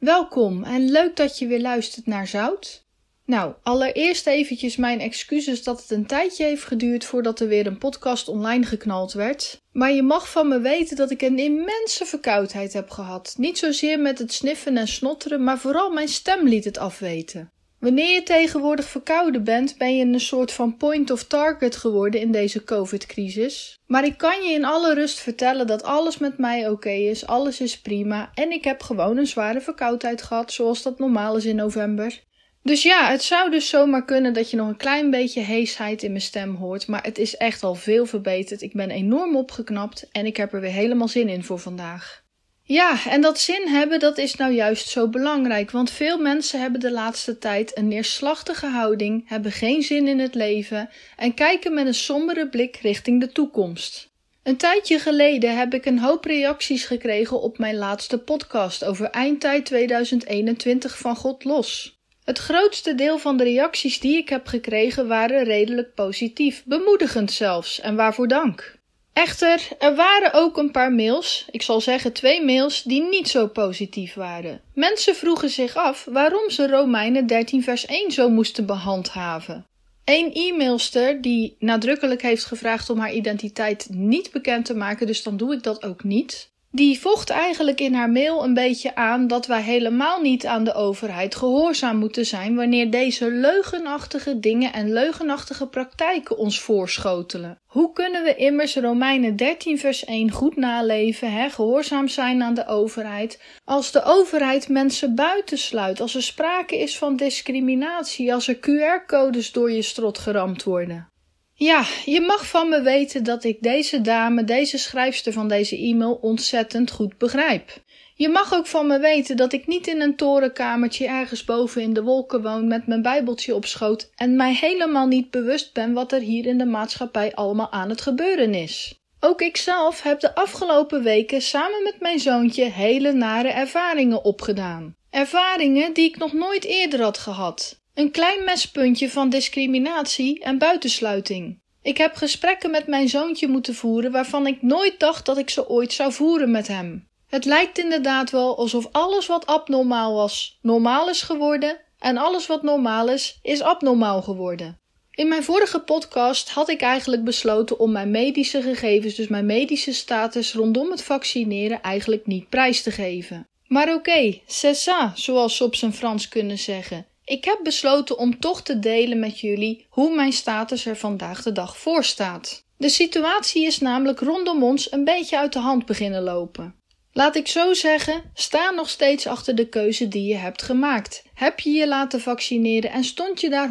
Welkom en leuk dat je weer luistert naar Zout. Nou, allereerst eventjes mijn excuses dat het een tijdje heeft geduurd voordat er weer een podcast online geknald werd. Maar je mag van me weten dat ik een immense verkoudheid heb gehad. Niet zozeer met het sniffen en snotteren, maar vooral mijn stem liet het afweten. Wanneer je tegenwoordig verkouden bent, ben je een soort van point of target geworden in deze COVID-crisis. Maar ik kan je in alle rust vertellen dat alles met mij oké is, alles is prima en ik heb gewoon een zware verkoudheid gehad, zoals dat normaal is in november. Dus ja, het zou dus zomaar kunnen dat je nog een klein beetje heesheid in mijn stem hoort, maar het is echt al veel verbeterd. Ik ben enorm opgeknapt en ik heb er weer helemaal zin in voor vandaag. Ja, en dat zin hebben, dat is nou juist zo belangrijk, want veel mensen hebben de laatste tijd een neerslachtige houding, hebben geen zin in het leven en kijken met een sombere blik richting de toekomst. Een tijdje geleden heb ik een hoop reacties gekregen op mijn laatste podcast over eindtijd 2021 van God los. Het grootste deel van de reacties die ik heb gekregen waren redelijk positief, bemoedigend zelfs, en waarvoor dank. Echter, er waren ook een paar mails, ik zal zeggen twee mails, die niet zo positief waren. Mensen vroegen zich af waarom ze Romeinen 13 vers 1 zo moesten behandhaven. Een e-mailster die nadrukkelijk heeft gevraagd om haar identiteit niet bekend te maken, dus dan doe ik dat ook niet. Die vocht eigenlijk in haar mail een beetje aan dat wij helemaal niet aan de overheid gehoorzaam moeten zijn wanneer deze leugenachtige dingen en leugenachtige praktijken ons voorschotelen. Hoe kunnen we immers Romeinen 13 vers 1 goed naleven, hè, gehoorzaam zijn aan de overheid, als de overheid mensen buitensluit, als er sprake is van discriminatie, als er QR-codes door je strot geramd worden? Ja, je mag van me weten dat ik deze dame, deze schrijfster van deze e-mail, ontzettend goed begrijp. Je mag ook van me weten dat ik niet in een torenkamertje ergens boven in de wolken woon met mijn bijbeltje op schoot en mij helemaal niet bewust ben wat er hier in de maatschappij allemaal aan het gebeuren is. Ook ikzelf heb de afgelopen weken samen met mijn zoontje hele nare ervaringen opgedaan. Ervaringen die ik nog nooit eerder had gehad. Een klein mespuntje van discriminatie en buitensluiting. Ik heb gesprekken met mijn zoontje moeten voeren waarvan ik nooit dacht dat ik ze ooit zou voeren met hem. Het lijkt inderdaad wel alsof alles wat abnormaal was, normaal is geworden en alles wat normaal is, is abnormaal geworden. In mijn vorige podcast had ik eigenlijk besloten om mijn medische gegevens, dus mijn medische status rondom het vaccineren, eigenlijk niet prijs te geven. Maar oké, okay, c'est ça, zoals ze op zijn Frans kunnen zeggen. Ik heb besloten om toch te delen met jullie hoe mijn status er vandaag de dag voor staat. De situatie is namelijk rondom ons een beetje uit de hand beginnen lopen. Laat ik zo zeggen, sta nog steeds achter de keuze die je hebt gemaakt. Heb je je laten vaccineren en stond je daar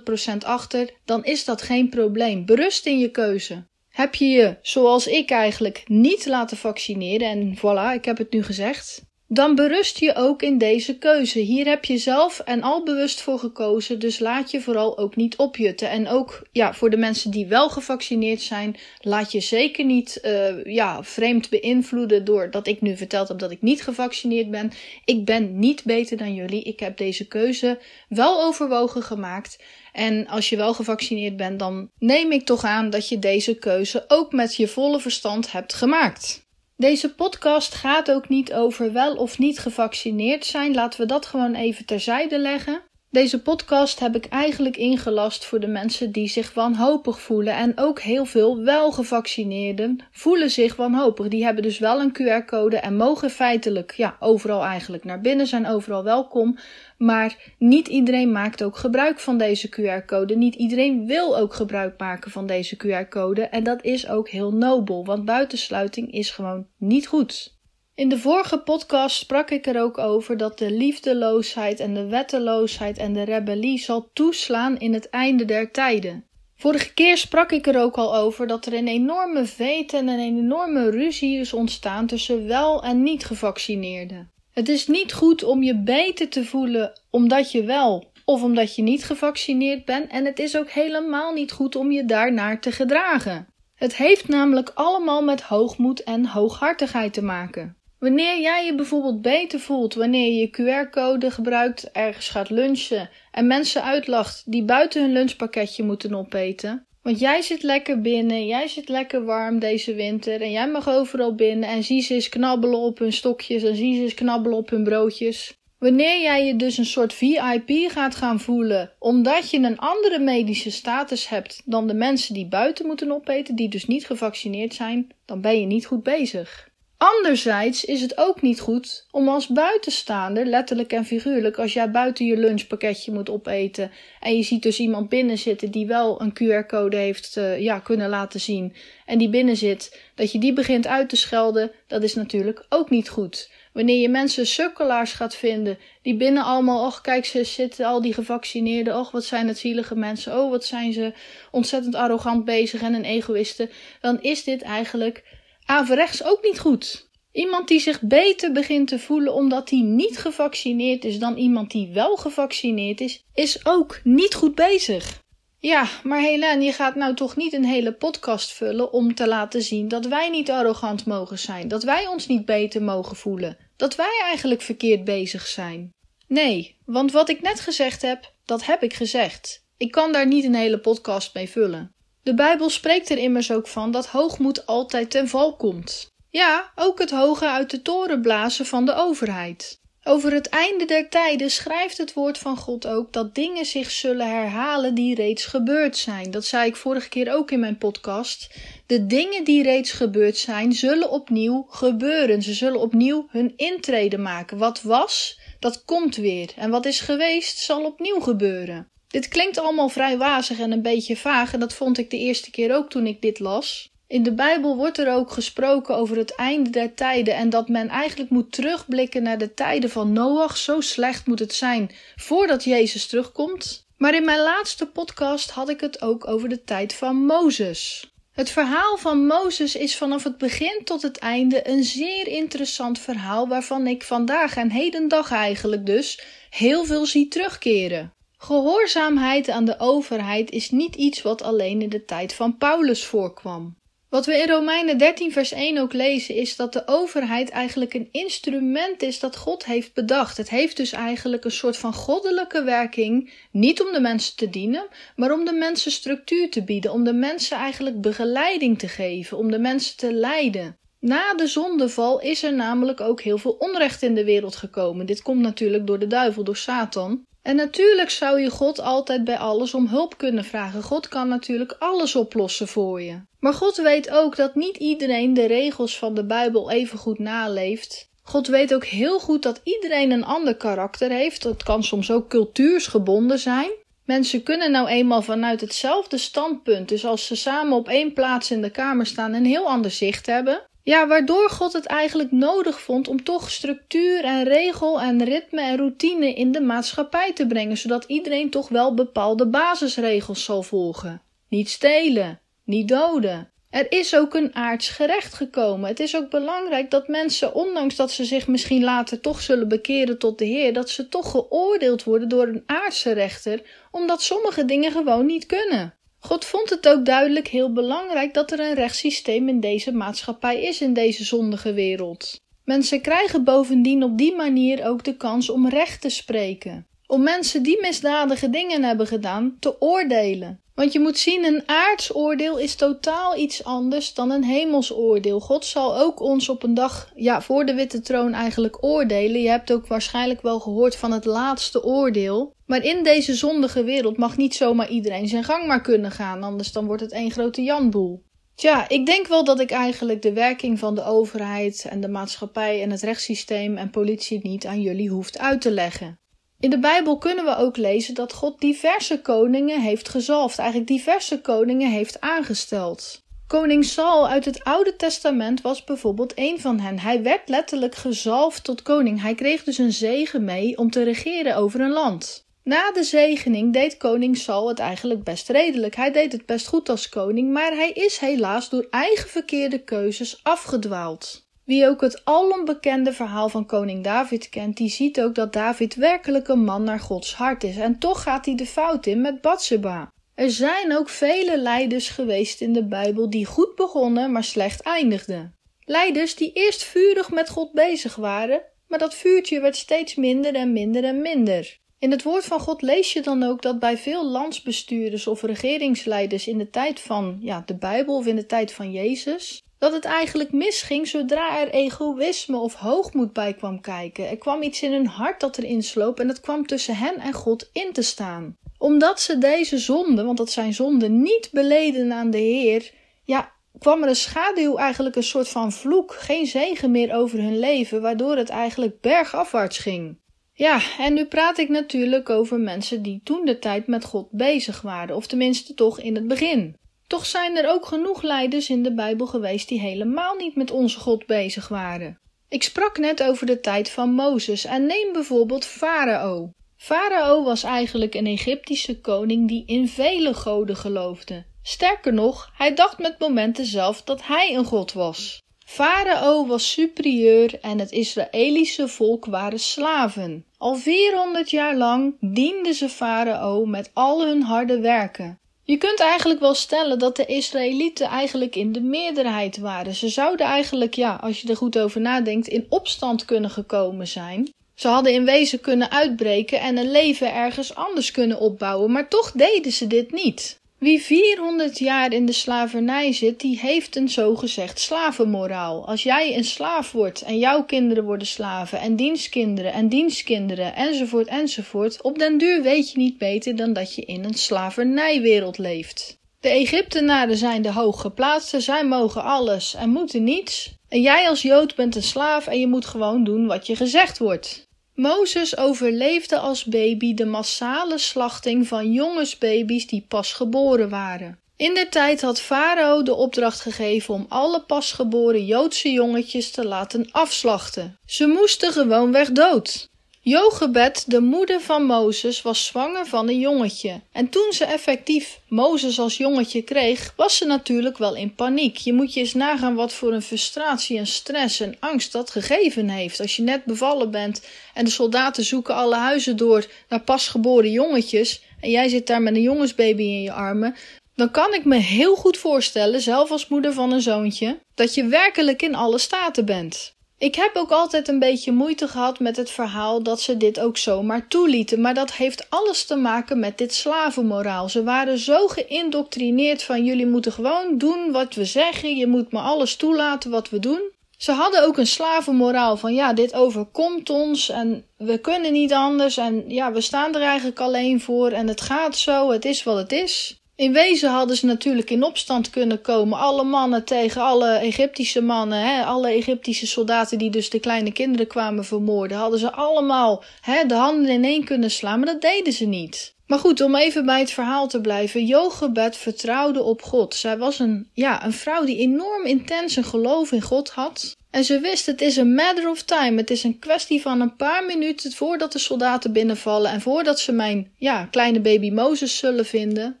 100% achter, dan is dat geen probleem. Berust in je keuze. Heb je je, zoals ik eigenlijk, niet laten vaccineren en voilà, ik heb het nu gezegd, dan berust je ook in deze keuze. Hier heb je zelf en al bewust voor gekozen, dus laat je vooral ook niet opjutten. En ook ja, voor de mensen die wel gevaccineerd zijn, laat je zeker niet uh, ja, vreemd beïnvloeden doordat ik nu verteld heb dat ik niet gevaccineerd ben. Ik ben niet beter dan jullie. Ik heb deze keuze wel overwogen gemaakt. En als je wel gevaccineerd bent, dan neem ik toch aan dat je deze keuze ook met je volle verstand hebt gemaakt. Deze podcast gaat ook niet over wel of niet gevaccineerd zijn. Laten we dat gewoon even terzijde leggen. Deze podcast heb ik eigenlijk ingelast voor de mensen die zich wanhopig voelen. En ook heel veel wel gevaccineerden voelen zich wanhopig. Die hebben dus wel een QR-code en mogen feitelijk ja, overal eigenlijk naar binnen, zijn overal welkom. Maar niet iedereen maakt ook gebruik van deze QR-code. Niet iedereen wil ook gebruik maken van deze QR-code. En dat is ook heel nobel, want buitensluiting is gewoon niet goed. In de vorige podcast sprak ik er ook over dat de liefdeloosheid en de wetteloosheid en de rebellie zal toeslaan in het einde der tijden. Vorige keer sprak ik er ook al over dat er een enorme veet en een enorme ruzie is ontstaan tussen wel en niet gevaccineerden. Het is niet goed om je beter te voelen omdat je wel of omdat je niet gevaccineerd bent en het is ook helemaal niet goed om je daarnaar te gedragen. Het heeft namelijk allemaal met hoogmoed en hooghartigheid te maken. Wanneer jij je bijvoorbeeld beter voelt wanneer je je QR-code gebruikt, ergens gaat lunchen en mensen uitlacht die buiten hun lunchpakketje moeten opeten. Want jij zit lekker binnen, jij zit lekker warm deze winter en jij mag overal binnen en zie ze eens knabbelen op hun stokjes en zie ze eens knabbelen op hun broodjes. Wanneer jij je dus een soort VIP gaat gaan voelen, omdat je een andere medische status hebt dan de mensen die buiten moeten opeten, die dus niet gevaccineerd zijn, dan ben je niet goed bezig. Anderzijds is het ook niet goed om als buitenstaander, letterlijk en figuurlijk, als jij buiten je lunchpakketje moet opeten en je ziet dus iemand binnen zitten die wel een QR-code heeft uh, ja, kunnen laten zien en die binnen zit, dat je die begint uit te schelden, dat is natuurlijk ook niet goed. Wanneer je mensen sukkelaars gaat vinden, die binnen allemaal, och kijk, ze zitten al die gevaccineerden, och wat zijn het zielige mensen, oh wat zijn ze ontzettend arrogant bezig en een egoïste, dan is dit eigenlijk averechts ook niet goed. Iemand die zich beter begint te voelen omdat hij niet gevaccineerd is dan iemand die wel gevaccineerd is, is ook niet goed bezig. Ja, maar Helene, je gaat nou toch niet een hele podcast vullen om te laten zien dat wij niet arrogant mogen zijn, dat wij ons niet beter mogen voelen, dat wij eigenlijk verkeerd bezig zijn. Nee, want wat ik net gezegd heb, dat heb ik gezegd. Ik kan daar niet een hele podcast mee vullen. De Bijbel spreekt er immers ook van dat hoogmoed altijd ten val komt. Ja, ook het hoge uit de toren blazen van de overheid. Over het einde der tijden schrijft het woord van God ook dat dingen zich zullen herhalen die reeds gebeurd zijn. Dat zei ik vorige keer ook in mijn podcast. De dingen die reeds gebeurd zijn, zullen opnieuw gebeuren. Ze zullen opnieuw hun intrede maken. Wat was, dat komt weer. En wat is geweest, zal opnieuw gebeuren. Dit klinkt allemaal vrij wazig en een beetje vaag, en dat vond ik de eerste keer ook toen ik dit las. In de Bijbel wordt er ook gesproken over het einde der tijden en dat men eigenlijk moet terugblikken naar de tijden van Noach. Zo slecht moet het zijn voordat Jezus terugkomt. Maar in mijn laatste podcast had ik het ook over de tijd van Mozes. Het verhaal van Mozes is vanaf het begin tot het einde een zeer interessant verhaal waarvan ik vandaag en hedendag eigenlijk dus heel veel zie terugkeren. Gehoorzaamheid aan de overheid is niet iets wat alleen in de tijd van Paulus voorkwam. Wat we in Romeinen 13, vers 1 ook lezen, is dat de overheid eigenlijk een instrument is dat God heeft bedacht. Het heeft dus eigenlijk een soort van goddelijke werking, niet om de mensen te dienen, maar om de mensen structuur te bieden, om de mensen eigenlijk begeleiding te geven, om de mensen te leiden. Na de zondeval is er namelijk ook heel veel onrecht in de wereld gekomen. Dit komt natuurlijk door de duivel, door Satan. En natuurlijk zou je God altijd bij alles om hulp kunnen vragen. God kan natuurlijk alles oplossen voor je. Maar God weet ook dat niet iedereen de regels van de Bijbel even goed naleeft. God weet ook heel goed dat iedereen een ander karakter heeft. Dat kan soms ook cultuursgebonden zijn. Mensen kunnen nou eenmaal vanuit hetzelfde standpunt, dus als ze samen op één plaats in de kamer staan, een heel ander zicht hebben. Ja, waardoor God het eigenlijk nodig vond om toch structuur en regel en ritme en routine in de maatschappij te brengen, zodat iedereen toch wel bepaalde basisregels zal volgen. Niet stelen, niet doden. Er is ook een aards gerecht gekomen. Het is ook belangrijk dat mensen, ondanks dat ze zich misschien later toch zullen bekeren tot de Heer, dat ze toch geoordeeld worden door een aardse rechter, omdat sommige dingen gewoon niet kunnen. God vond het ook duidelijk heel belangrijk dat er een rechtssysteem in deze maatschappij is, in deze zondige wereld. Mensen krijgen bovendien op die manier ook de kans om recht te spreken. Om mensen die misdadige dingen hebben gedaan te oordelen. Want je moet zien, een aards oordeel is totaal iets anders dan een hemels oordeel. God zal ook ons op een dag ja, voor de witte troon eigenlijk oordelen. Je hebt ook waarschijnlijk wel gehoord van het laatste oordeel. Maar in deze zondige wereld mag niet zomaar iedereen zijn gang maar kunnen gaan, anders dan wordt het één grote janboel. Tja, ik denk wel dat ik eigenlijk de werking van de overheid en de maatschappij en het rechtssysteem en politie niet aan jullie hoeft uit te leggen. In de Bijbel kunnen we ook lezen dat God diverse koningen heeft gezalfd, eigenlijk diverse koningen heeft aangesteld. Koning Saul uit het Oude Testament was bijvoorbeeld een van hen. Hij werd letterlijk gezalfd tot koning. Hij kreeg dus een zegen mee om te regeren over een land. Na de zegening deed koning Saul het eigenlijk best redelijk. Hij deed het best goed als koning, maar hij is helaas door eigen verkeerde keuzes afgedwaald. Wie ook het alombekende verhaal van koning David kent, die ziet ook dat David werkelijk een man naar Gods hart is. En toch gaat hij de fout in met Bathsheba. Er zijn ook vele leiders geweest in de Bijbel die goed begonnen, maar slecht eindigden. Leiders die eerst vurig met God bezig waren, maar dat vuurtje werd steeds minder en minder en minder. In het woord van God lees je dan ook dat bij veel landsbestuurders of regeringsleiders in de tijd van ja, de Bijbel of in de tijd van Jezus, dat het eigenlijk misging zodra er egoïsme of hoogmoed bij kwam kijken. Er kwam iets in hun hart dat erin sloop en het kwam tussen hen en God in te staan. Omdat ze deze zonde, want dat zijn zonden, niet beleden aan de Heer, ja, kwam er een schaduw, eigenlijk een soort van vloek, geen zegen meer over hun leven, waardoor het eigenlijk bergafwaarts ging. Ja, en nu praat ik natuurlijk over mensen die toen de tijd met God bezig waren, of tenminste toch in het begin. Toch zijn er ook genoeg leiders in de Bijbel geweest die helemaal niet met onze God bezig waren. Ik sprak net over de tijd van Mozes en neem bijvoorbeeld Farao. Farao was eigenlijk een Egyptische koning die in vele goden geloofde. Sterker nog, hij dacht met momenten zelf dat hij een god was. Farao was superieur en het Israëlische volk waren slaven. Al 400 jaar lang dienden ze Farao met al hun harde werken. Je kunt eigenlijk wel stellen dat de Israëlieten eigenlijk in de meerderheid waren. Ze zouden eigenlijk, ja, als je er goed over nadenkt, in opstand kunnen gekomen zijn. Ze hadden in wezen kunnen uitbreken en een leven ergens anders kunnen opbouwen, maar toch deden ze dit niet. Wie 400 jaar in de slavernij zit, die heeft een zogezegd slavenmoraal. Als jij een slaaf wordt en jouw kinderen worden slaven en dienstkinderen en dienstkinderen enzovoort enzovoort, op den duur weet je niet beter dan dat je in een slavernijwereld leeft. De Egyptenaren zijn de hooggeplaatsten, zij mogen alles en moeten niets. En jij als Jood bent een slaaf en je moet gewoon doen wat je gezegd wordt. Mozes overleefde als baby de massale slachting van jongensbaby's die pas geboren waren. In der tijd had Farao de opdracht gegeven om alle pasgeboren Joodse jongetjes te laten afslachten. Ze moesten gewoonweg dood. Jochebed, de moeder van Mozes, was zwanger van een jongetje. En toen ze effectief Mozes als jongetje kreeg, was ze natuurlijk wel in paniek. Je moet je eens nagaan wat voor een frustratie en stress en angst dat gegeven heeft. Als je net bevallen bent en de soldaten zoeken alle huizen door naar pasgeboren jongetjes en jij zit daar met een jongensbaby in je armen, dan kan ik me heel goed voorstellen, zelf als moeder van een zoontje, dat je werkelijk in alle staten bent. Ik heb ook altijd een beetje moeite gehad met het verhaal dat ze dit ook zomaar toelieten, maar dat heeft alles te maken met dit slavenmoraal. Ze waren zo geïndoctrineerd van jullie moeten gewoon doen wat we zeggen, je moet me alles toelaten wat we doen. Ze hadden ook een slavenmoraal van ja, dit overkomt ons en we kunnen niet anders en ja, we staan er eigenlijk alleen voor en het gaat zo, het is wat het is. In wezen hadden ze natuurlijk in opstand kunnen komen. Alle mannen tegen alle Egyptische mannen. Hè, alle Egyptische soldaten die dus de kleine kinderen kwamen vermoorden. Hadden ze allemaal hè, de handen ineen kunnen slaan. Maar dat deden ze niet. Maar goed, om even bij het verhaal te blijven. Jochebed vertrouwde op God. Zij was een, ja, een vrouw die enorm intens een geloof in God had. En ze wist, het is een matter of time. Het is een kwestie van een paar minuten voordat de soldaten binnenvallen. En voordat ze mijn ja, kleine baby Mozes zullen vinden.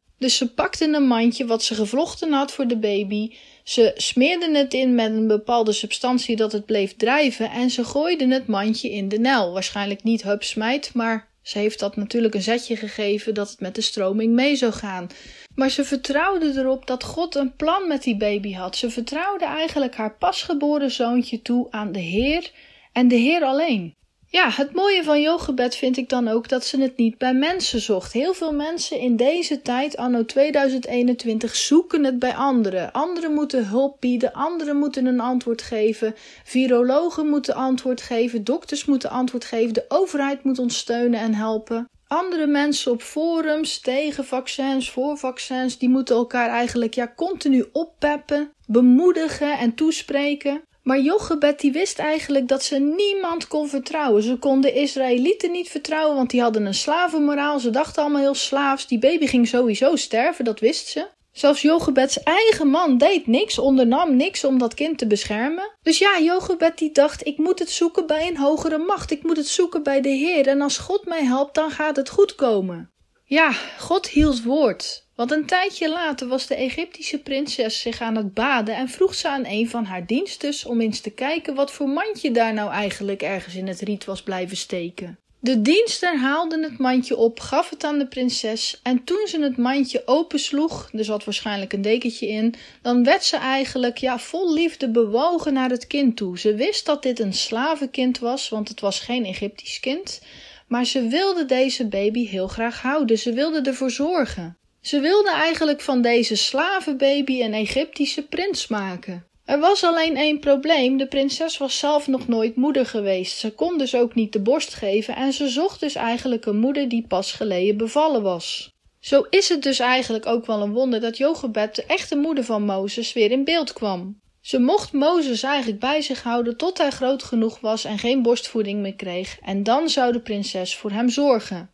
Dus ze pakte een mandje wat ze gevlochten had voor de baby. Ze smeerden het in met een bepaalde substantie dat het bleef drijven en ze gooiden het mandje in de Nel. Waarschijnlijk niet hupsmijt, maar ze heeft dat natuurlijk een zetje gegeven dat het met de stroming mee zou gaan. Maar ze vertrouwde erop dat God een plan met die baby had. Ze vertrouwde eigenlijk haar pasgeboren zoontje toe aan de Heer en de Heer alleen. Ja, het mooie van yogebed vind ik dan ook dat ze het niet bij mensen zocht. Heel veel mensen in deze tijd, anno 2021, zoeken het bij anderen. Anderen moeten hulp bieden, anderen moeten een antwoord geven, virologen moeten antwoord geven, dokters moeten antwoord geven, de overheid moet ons steunen en helpen. Andere mensen op forums tegen vaccins, voor vaccins, die moeten elkaar eigenlijk ja, continu oppeppen, bemoedigen en toespreken. Maar Jochebed die wist eigenlijk dat ze niemand kon vertrouwen. Ze konden Israëlieten niet vertrouwen, want die hadden een slavenmoraal. Ze dachten allemaal heel slaafs. Die baby ging sowieso sterven, dat wist ze. Zelfs Jochebeds eigen man deed niks, ondernam niks om dat kind te beschermen. Dus ja, Jochebed die dacht, ik moet het zoeken bij een hogere macht. Ik moet het zoeken bij de Heer. En als God mij helpt, dan gaat het goed komen. Ja, God hield woord. Want een tijdje later was de Egyptische prinses zich aan het baden en vroeg ze aan een van haar diensters om eens te kijken wat voor mandje daar nou eigenlijk ergens in het riet was blijven steken. De dienster haalde het mandje op, gaf het aan de prinses en toen ze het mandje opensloeg, er zat waarschijnlijk een dekentje in, dan werd ze eigenlijk ja, vol liefde bewogen naar het kind toe. Ze wist dat dit een slavenkind was, want het was geen Egyptisch kind, maar ze wilde deze baby heel graag houden. Ze wilde ervoor zorgen. Ze wilde eigenlijk van deze slavenbaby een Egyptische prins maken. Er was alleen één probleem: de prinses was zelf nog nooit moeder geweest. Ze kon dus ook niet de borst geven en ze zocht dus eigenlijk een moeder die pas geleden bevallen was. Zo is het dus eigenlijk ook wel een wonder dat Jochebed, de echte moeder van Mozes, weer in beeld kwam. Ze mocht Mozes eigenlijk bij zich houden tot hij groot genoeg was en geen borstvoeding meer kreeg, en dan zou de prinses voor hem zorgen.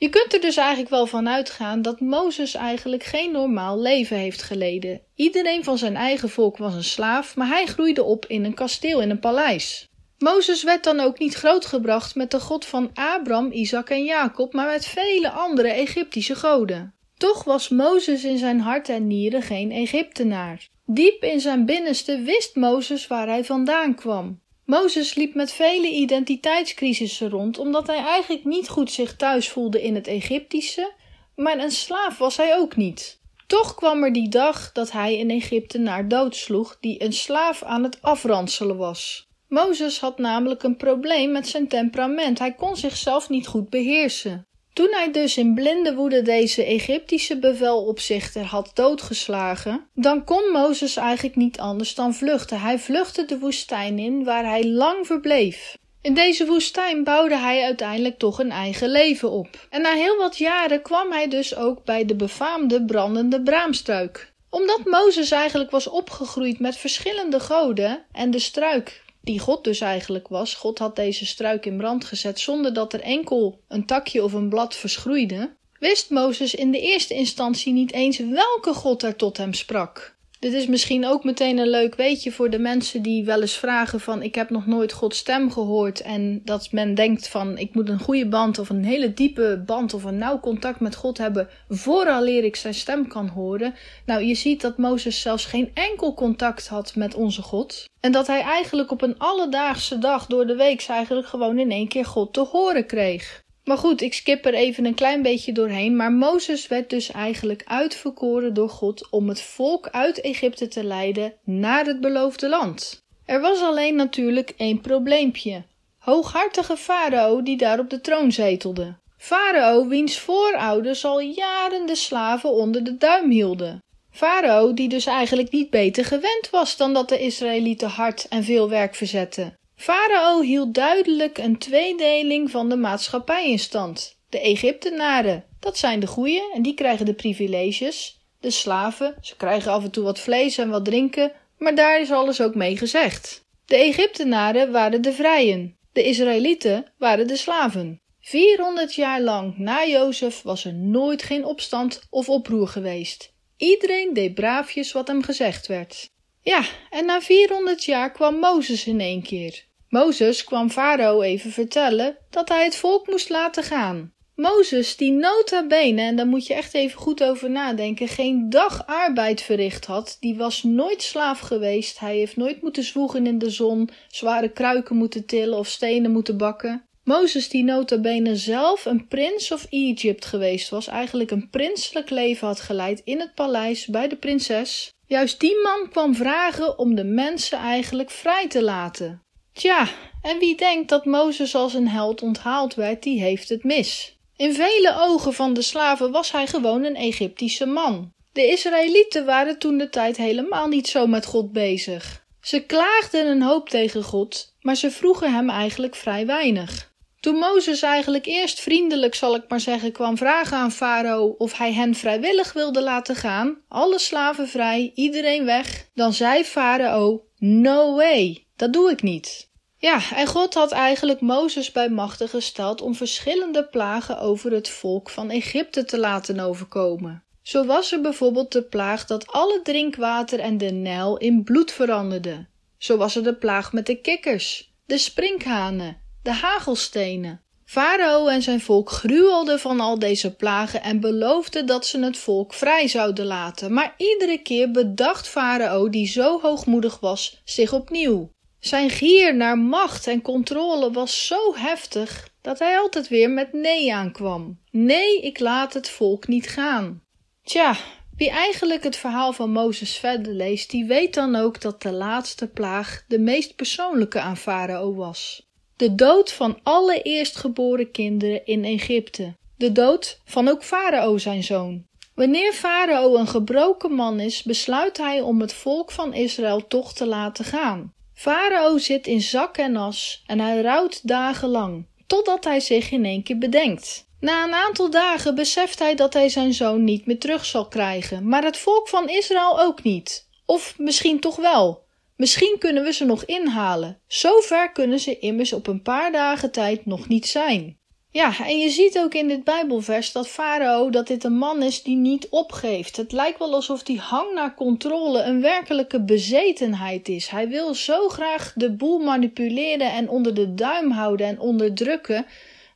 Je kunt er dus eigenlijk wel van uitgaan dat Mozes eigenlijk geen normaal leven heeft geleden. Iedereen van zijn eigen volk was een slaaf, maar hij groeide op in een kasteel, in een paleis. Mozes werd dan ook niet grootgebracht met de God van Abraham, Isaac en Jacob, maar met vele andere Egyptische goden. Toch was Mozes in zijn hart en nieren geen Egyptenaar. Diep in zijn binnenste wist Mozes waar hij vandaan kwam. Mozes liep met vele identiteitscrisissen rond, omdat hij eigenlijk niet goed zich thuis voelde in het Egyptische, maar een slaaf was hij ook niet. Toch kwam er die dag dat hij een Egyptenaar doodsloeg die een slaaf aan het afranselen was. Mozes had namelijk een probleem met zijn temperament. Hij kon zichzelf niet goed beheersen. Toen hij dus in blinde woede deze Egyptische bevelopzichter had doodgeslagen, dan kon Mozes eigenlijk niet anders dan vluchten. Hij vluchtte de woestijn in, waar hij lang verbleef. In deze woestijn bouwde hij uiteindelijk toch een eigen leven op. En na heel wat jaren kwam hij dus ook bij de befaamde brandende braamstruik. Omdat Mozes eigenlijk was opgegroeid met verschillende goden en de struik die God dus eigenlijk was. God had deze struik in brand gezet zonder dat er enkel een takje of een blad verschroeide. Wist Mozes in de eerste instantie niet eens welke God er tot hem sprak. Dit is misschien ook meteen een leuk weetje voor de mensen die wel eens vragen van ik heb nog nooit Gods stem gehoord en dat men denkt van ik moet een goede band of een hele diepe band of een nauw contact met God hebben vooraleer ik zijn stem kan horen. Nou, je ziet dat Mozes zelfs geen enkel contact had met onze God en dat hij eigenlijk op een alledaagse dag door de week eigenlijk gewoon in één keer God te horen kreeg. Maar goed, ik skip er even een klein beetje doorheen. Maar Mozes werd dus eigenlijk uitverkoren door God om het volk uit Egypte te leiden naar het beloofde land. Er was alleen natuurlijk één probleempje. Hooghartige farao die daar op de troon zetelde. Farao wiens voorouders al jaren de slaven onder de duim hielden. Farao die dus eigenlijk niet beter gewend was dan dat de Israëlieten hard en veel werk verzetten. Farao hield duidelijk een tweedeling van de maatschappij in stand. De Egyptenaren, dat zijn de goeie en die krijgen de privileges. De slaven, ze krijgen af en toe wat vlees en wat drinken, maar daar is alles ook mee gezegd. De Egyptenaren waren de vrijen, de Israëlieten waren de slaven. 400 jaar lang na Jozef was er nooit geen opstand of oproer geweest. Iedereen deed braafjes wat hem gezegd werd. Ja, en na 400 jaar kwam Mozes in één keer. Mozes kwam Farao even vertellen dat hij het volk moest laten gaan. Mozes, die nota bene, en daar moet je echt even goed over nadenken, geen dag arbeid verricht had, die was nooit slaaf geweest, hij heeft nooit moeten zwoegen in de zon, zware kruiken moeten tillen of stenen moeten bakken. Mozes, die nota bene zelf een prins of Egypt geweest was, eigenlijk een prinselijk leven had geleid in het paleis bij de prinses. Juist die man kwam vragen om de mensen eigenlijk vrij te laten. Tja, en wie denkt dat Mozes als een held onthaald werd, die heeft het mis. In vele ogen van de slaven was hij gewoon een Egyptische man. De Israëlieten waren toen de tijd helemaal niet zo met God bezig. Ze klaagden een hoop tegen God, maar ze vroegen hem eigenlijk vrij weinig. Toen Mozes eigenlijk eerst vriendelijk, zal ik maar zeggen, kwam vragen aan Farao of hij hen vrijwillig wilde laten gaan, alle slaven vrij, iedereen weg, dan zei Farao: No way, dat doe ik niet. Ja, en God had eigenlijk Mozes bij machten gesteld om verschillende plagen over het volk van Egypte te laten overkomen. Zo was er bijvoorbeeld de plaag dat alle drinkwater en de Nijl in bloed veranderde. Zo was er de plaag met de kikkers, de sprinkhanen, de hagelstenen. Farao en zijn volk gruwelden van al deze plagen en beloofden dat ze het volk vrij zouden laten. Maar iedere keer bedacht Farao, die zo hoogmoedig was, zich opnieuw. Zijn gier naar macht en controle was zo heftig dat hij altijd weer met nee aankwam. Nee, ik laat het volk niet gaan. Tja, wie eigenlijk het verhaal van Mozes verder leest, die weet dan ook dat de laatste plaag de meest persoonlijke aan Farao was. De dood van alle eerstgeboren kinderen in Egypte. De dood van ook Farao zijn zoon. Wanneer Farao een gebroken man is, besluit hij om het volk van Israël toch te laten gaan. Farao zit in zak en as en hij rouwt dagenlang, totdat hij zich in één keer bedenkt. Na een aantal dagen beseft hij dat hij zijn zoon niet meer terug zal krijgen, maar het volk van Israël ook niet. Of misschien toch wel. Misschien kunnen we ze nog inhalen. Zover kunnen ze immers op een paar dagen tijd nog niet zijn. Ja, en je ziet ook in dit Bijbelvers dat Farao dat dit een man is die niet opgeeft. Het lijkt wel alsof die hang naar controle een werkelijke bezetenheid is. Hij wil zo graag de boel manipuleren en onder de duim houden en onderdrukken,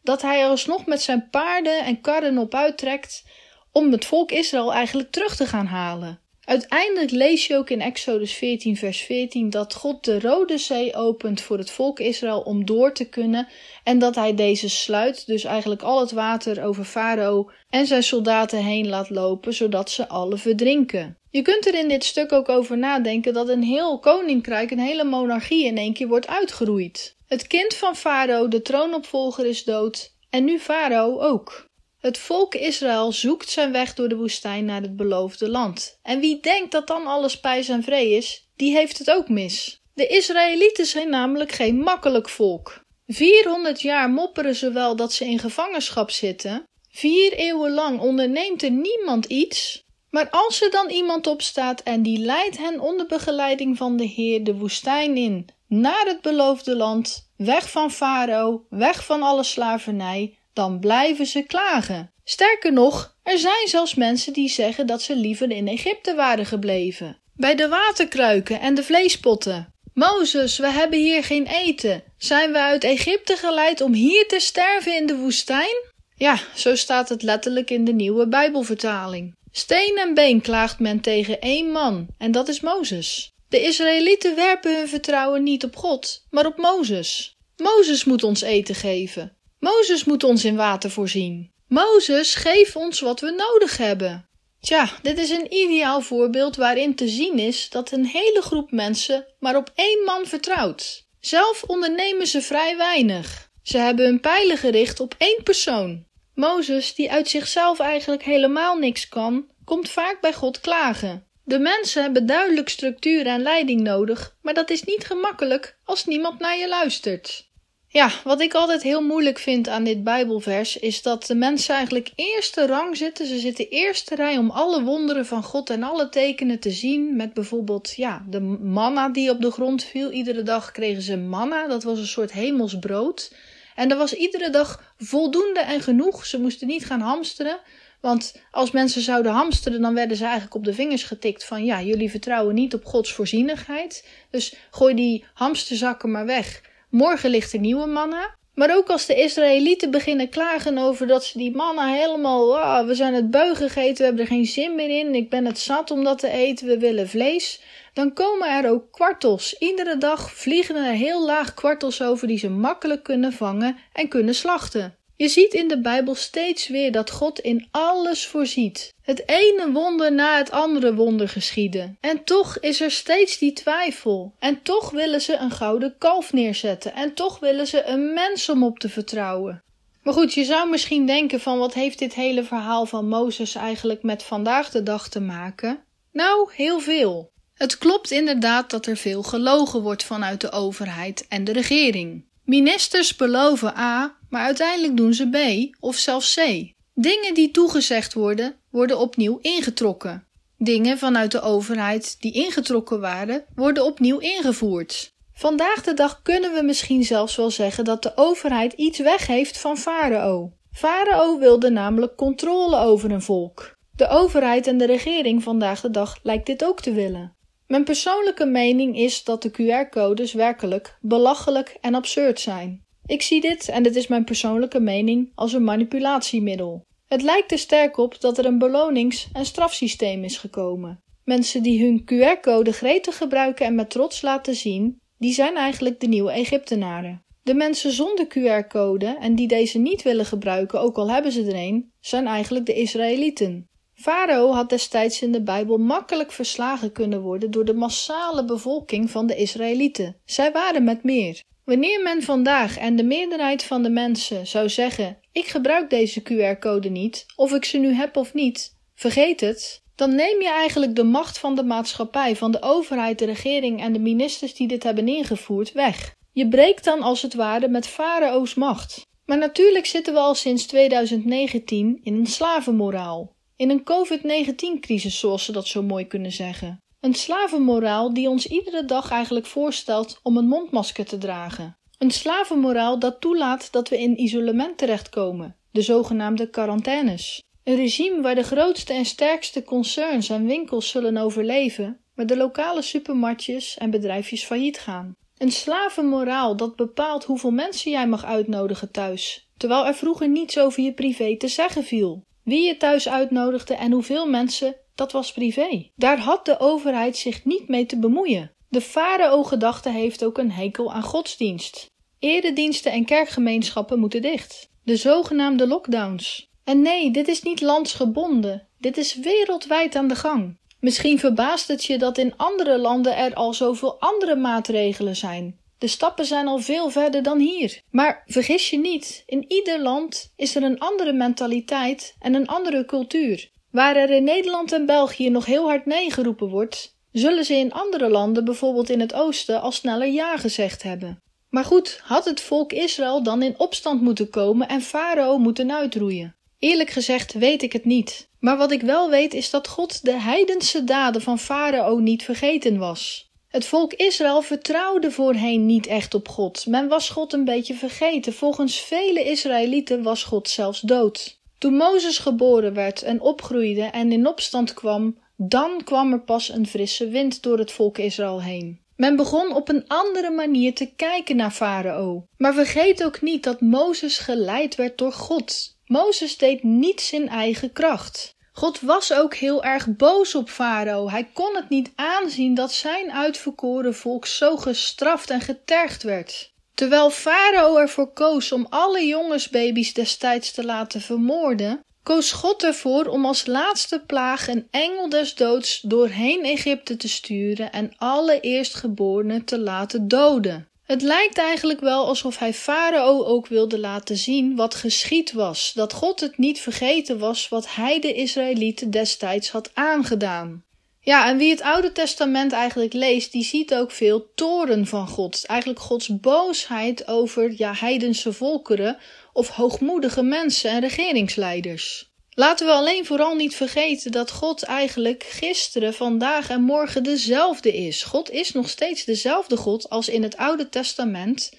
dat hij alsnog met zijn paarden en karren op uittrekt om het volk Israël eigenlijk terug te gaan halen. Uiteindelijk lees je ook in Exodus 14, vers 14 dat God de Rode Zee opent voor het volk Israël om door te kunnen en dat hij deze sluit, dus eigenlijk al het water over Farao en zijn soldaten heen laat lopen, zodat ze alle verdrinken. Je kunt er in dit stuk ook over nadenken dat een heel koninkrijk, een hele monarchie in één keer wordt uitgeroeid. Het kind van Farao, de troonopvolger, is dood en nu Farao ook. Het volk Israël zoekt zijn weg door de woestijn naar het beloofde land. En wie denkt dat dan alles pijs en vree is, die heeft het ook mis. De Israëlieten zijn namelijk geen makkelijk volk. 400 jaar mopperen ze wel dat ze in gevangenschap zitten. Vier eeuwen lang onderneemt er niemand iets. Maar als er dan iemand opstaat en die leidt hen onder begeleiding van de Heer de woestijn in, naar het beloofde land, weg van Farao, weg van alle slavernij, dan blijven ze klagen. Sterker nog, er zijn zelfs mensen die zeggen dat ze liever in Egypte waren gebleven. Bij de waterkruiken en de vleespotten. Mozes, we hebben hier geen eten. Zijn we uit Egypte geleid om hier te sterven in de woestijn? Ja, zo staat het letterlijk in de nieuwe Bijbelvertaling. Steen en been klaagt men tegen één man, en dat is Mozes. De Israëlieten werpen hun vertrouwen niet op God, maar op Mozes. Mozes moet ons eten geven. Mozes moet ons in water voorzien. Mozes, geef ons wat we nodig hebben. Tja, dit is een ideaal voorbeeld waarin te zien is dat een hele groep mensen maar op één man vertrouwt. Zelf ondernemen ze vrij weinig. Ze hebben hun pijlen gericht op één persoon. Mozes, die uit zichzelf eigenlijk helemaal niks kan, komt vaak bij God klagen. De mensen hebben duidelijk structuur en leiding nodig, maar dat is niet gemakkelijk als niemand naar je luistert. Ja, wat ik altijd heel moeilijk vind aan dit Bijbelvers is dat de mensen eigenlijk eerste rang zitten. Ze zitten eerste rij om alle wonderen van God en alle tekenen te zien. Met bijvoorbeeld ja, de manna die op de grond viel. Iedere dag kregen ze manna, dat was een soort hemelsbrood. En er was iedere dag voldoende en genoeg. Ze moesten niet gaan hamsteren. Want als mensen zouden hamsteren, dan werden ze eigenlijk op de vingers getikt van ja, jullie vertrouwen niet op Gods voorzienigheid. Dus gooi die hamsterzakken maar weg. Morgen ligt er nieuwe manna. Maar ook als de Israëlieten beginnen klagen over dat ze die manna helemaal, ah, we zijn het beu gegeten, we hebben er geen zin meer in, ik ben het zat om dat te eten, we willen vlees, dan komen er ook kwartels. Iedere dag vliegen er heel laag kwartels over die ze makkelijk kunnen vangen en kunnen slachten. Je ziet in de Bijbel steeds weer dat God in alles voorziet. Het ene wonder na het andere wonder geschieden. En toch is er steeds die twijfel. En toch willen ze een gouden kalf neerzetten. En toch willen ze een mens om op te vertrouwen. Maar goed, je zou misschien denken van wat heeft dit hele verhaal van Mozes eigenlijk met vandaag de dag te maken? Nou, heel veel. Het klopt inderdaad dat er veel gelogen wordt vanuit de overheid en de regering. Ministers beloven A, maar uiteindelijk doen ze B of zelfs C. Dingen die toegezegd worden, worden opnieuw ingetrokken. Dingen vanuit de overheid die ingetrokken waren, worden opnieuw ingevoerd. Vandaag de dag kunnen we misschien zelfs wel zeggen dat de overheid iets weggeeft van Farao. Farao wilde namelijk controle over een volk. De overheid en de regering vandaag de dag lijkt dit ook te willen. Mijn persoonlijke mening is dat de QR-codes werkelijk belachelijk en absurd zijn. Ik zie dit, en dit is mijn persoonlijke mening, als een manipulatiemiddel. Het lijkt er sterk op dat er een belonings- en strafsysteem is gekomen. Mensen die hun QR-code gretig gebruiken en met trots laten zien, die zijn eigenlijk de nieuwe Egyptenaren. De mensen zonder QR-code en die deze niet willen gebruiken, ook al hebben ze er een, zijn eigenlijk de Israëlieten. Farao had destijds in de Bijbel makkelijk verslagen kunnen worden door de massale bevolking van de Israëlieten. Zij waren met meer. Wanneer men vandaag en de meerderheid van de mensen zou zeggen: Ik gebruik deze QR-code niet, of ik ze nu heb of niet, vergeet het, dan neem je eigenlijk de macht van de maatschappij, van de overheid, de regering en de ministers die dit hebben ingevoerd weg. Je breekt dan als het ware met Farao's macht. Maar natuurlijk zitten we al sinds 2019 in een slavenmoraal. In een COVID-19-crisis, zoals ze dat zo mooi kunnen zeggen. Een slavenmoraal die ons iedere dag eigenlijk voorstelt om een mondmasker te dragen. Een slavenmoraal dat toelaat dat we in isolement terechtkomen, de zogenaamde quarantaines. Een regime waar de grootste en sterkste concerns en winkels zullen overleven, maar de lokale supermarktjes en bedrijfjes failliet gaan. Een slavenmoraal dat bepaalt hoeveel mensen jij mag uitnodigen thuis, terwijl er vroeger niets over je privé te zeggen viel. Wie je thuis uitnodigde en hoeveel mensen, dat was privé. Daar had de overheid zich niet mee te bemoeien. De farao-gedachte heeft ook een hekel aan godsdienst. Erediensten en kerkgemeenschappen moeten dicht. De zogenaamde lockdowns. En nee, dit is niet landsgebonden. Dit is wereldwijd aan de gang. Misschien verbaast het je dat in andere landen er al zoveel andere maatregelen zijn. De stappen zijn al veel verder dan hier. Maar vergis je niet, in ieder land is er een andere mentaliteit en een andere cultuur. Waar er in Nederland en België nog heel hard nee geroepen wordt, zullen ze in andere landen, bijvoorbeeld in het oosten, al sneller ja gezegd hebben. Maar goed, had het volk Israël dan in opstand moeten komen en Farao moeten uitroeien? Eerlijk gezegd weet ik het niet. Maar wat ik wel weet is dat God de heidense daden van Farao niet vergeten was. Het volk Israël vertrouwde voorheen niet echt op God. Men was God een beetje vergeten. Volgens vele Israëlieten was God zelfs dood. Toen Mozes geboren werd en opgroeide en in opstand kwam, dan kwam er pas een frisse wind door het volk Israël heen. Men begon op een andere manier te kijken naar Farao. Maar vergeet ook niet dat Mozes geleid werd door God. Mozes deed niets in eigen kracht. God was ook heel erg boos op Farao. Hij kon het niet aanzien dat zijn uitverkoren volk zo gestraft en getergd werd. Terwijl Farao ervoor koos om alle jongensbaby's destijds te laten vermoorden, koos God ervoor om als laatste plaag een engel des doods doorheen Egypte te sturen en alle eerstgeborenen te laten doden. Het lijkt eigenlijk wel alsof hij Farao ook wilde laten zien wat geschied was, dat God het niet vergeten was wat hij de Israëlieten destijds had aangedaan. Ja, en wie het Oude Testament eigenlijk leest, die ziet ook veel toren van God. Eigenlijk Gods boosheid over ja, heidense volkeren of hoogmoedige mensen en regeringsleiders. Laten we alleen vooral niet vergeten dat God eigenlijk gisteren, vandaag en morgen dezelfde is. God is nog steeds dezelfde God als in het Oude Testament.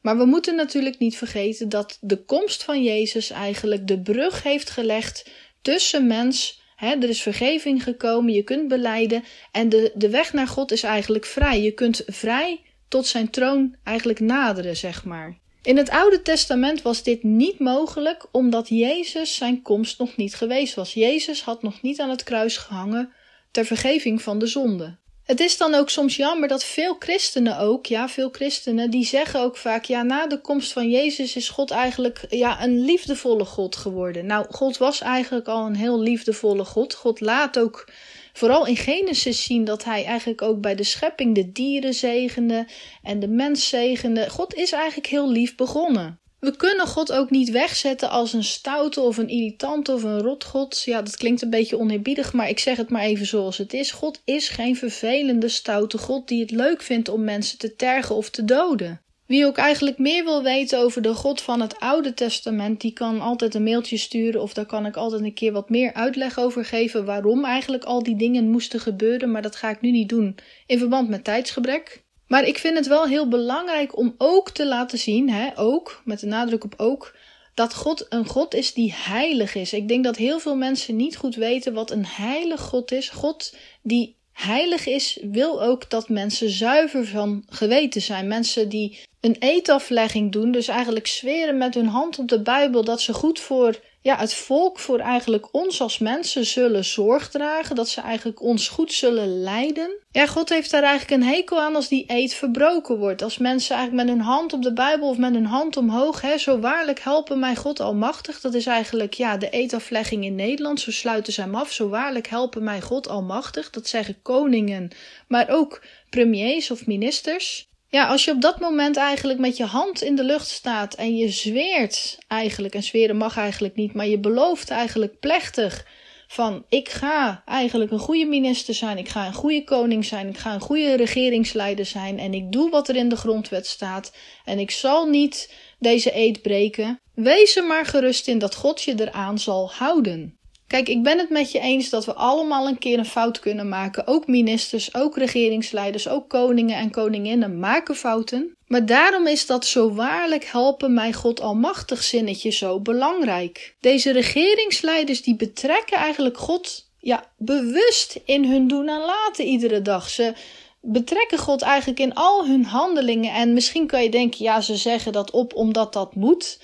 Maar we moeten natuurlijk niet vergeten dat de komst van Jezus eigenlijk de brug heeft gelegd tussen mens. Er is vergeving gekomen, je kunt beleiden en de, de weg naar God is eigenlijk vrij. Je kunt vrij tot zijn troon eigenlijk naderen, zeg maar. In het Oude Testament was dit niet mogelijk omdat Jezus zijn komst nog niet geweest was. Jezus had nog niet aan het kruis gehangen ter vergeving van de zonde. Het is dan ook soms jammer dat veel christenen ook, ja, veel christenen, die zeggen ook vaak, ja, na de komst van Jezus is God eigenlijk, ja, een liefdevolle God geworden. Nou, God was eigenlijk al een heel liefdevolle God. God laat ook vooral in Genesis zien dat hij eigenlijk ook bij de schepping de dieren zegende en de mens zegende. God is eigenlijk heel lief begonnen. We kunnen God ook niet wegzetten als een stoute of een irritante of een rotgod. Ja, dat klinkt een beetje oneerbiedig, maar ik zeg het maar even zoals het is. God is geen vervelende, stoute God die het leuk vindt om mensen te tergen of te doden. Wie ook eigenlijk meer wil weten over de God van het Oude Testament, die kan altijd een mailtje sturen of daar kan ik altijd een keer wat meer uitleg over geven waarom eigenlijk al die dingen moesten gebeuren, maar dat ga ik nu niet doen in verband met tijdsgebrek. Maar ik vind het wel heel belangrijk om ook te laten zien, hè, ook, met de nadruk op ook, dat God een God is die heilig is. Ik denk dat heel veel mensen niet goed weten wat een heilig God is. God die heilig is, wil ook dat mensen zuiver van geweten zijn. Mensen die een eetaflegging doen, dus eigenlijk zweren met hun hand op de Bijbel dat ze goed voor ja, het volk, voor eigenlijk ons als mensen zullen zorg dragen, dat ze eigenlijk ons goed zullen leiden. Ja, God heeft daar eigenlijk een hekel aan als die eet verbroken wordt. Als mensen eigenlijk met hun hand op de Bijbel of met hun hand omhoog, hè, zo waarlijk helpen mij God almachtig. Dat is eigenlijk ja, de eetaflegging in Nederland, zo sluiten ze hem af. Zo waarlijk helpen mij God almachtig. Dat zeggen koningen, maar ook premiers of ministers. Ja, als je op dat moment eigenlijk met je hand in de lucht staat en je zweert eigenlijk, en zweren mag eigenlijk niet, maar je belooft eigenlijk plechtig van ik ga eigenlijk een goede minister zijn, ik ga een goede koning zijn, ik ga een goede regeringsleider zijn en ik doe wat er in de grondwet staat en ik zal niet deze eed breken. Wees er maar gerust in dat God je eraan zal houden. Kijk, ik ben het met je eens dat we allemaal een keer een fout kunnen maken. Ook ministers, ook regeringsleiders, ook koningen en koninginnen maken fouten. Maar daarom is dat zo waarlijk helpen mij God almachtig zinnetje zo belangrijk. Deze regeringsleiders die betrekken eigenlijk God ja, bewust in hun doen en laten iedere dag. Ze betrekken God eigenlijk in al hun handelingen. En misschien kan je denken, ja, ze zeggen dat op omdat dat moet.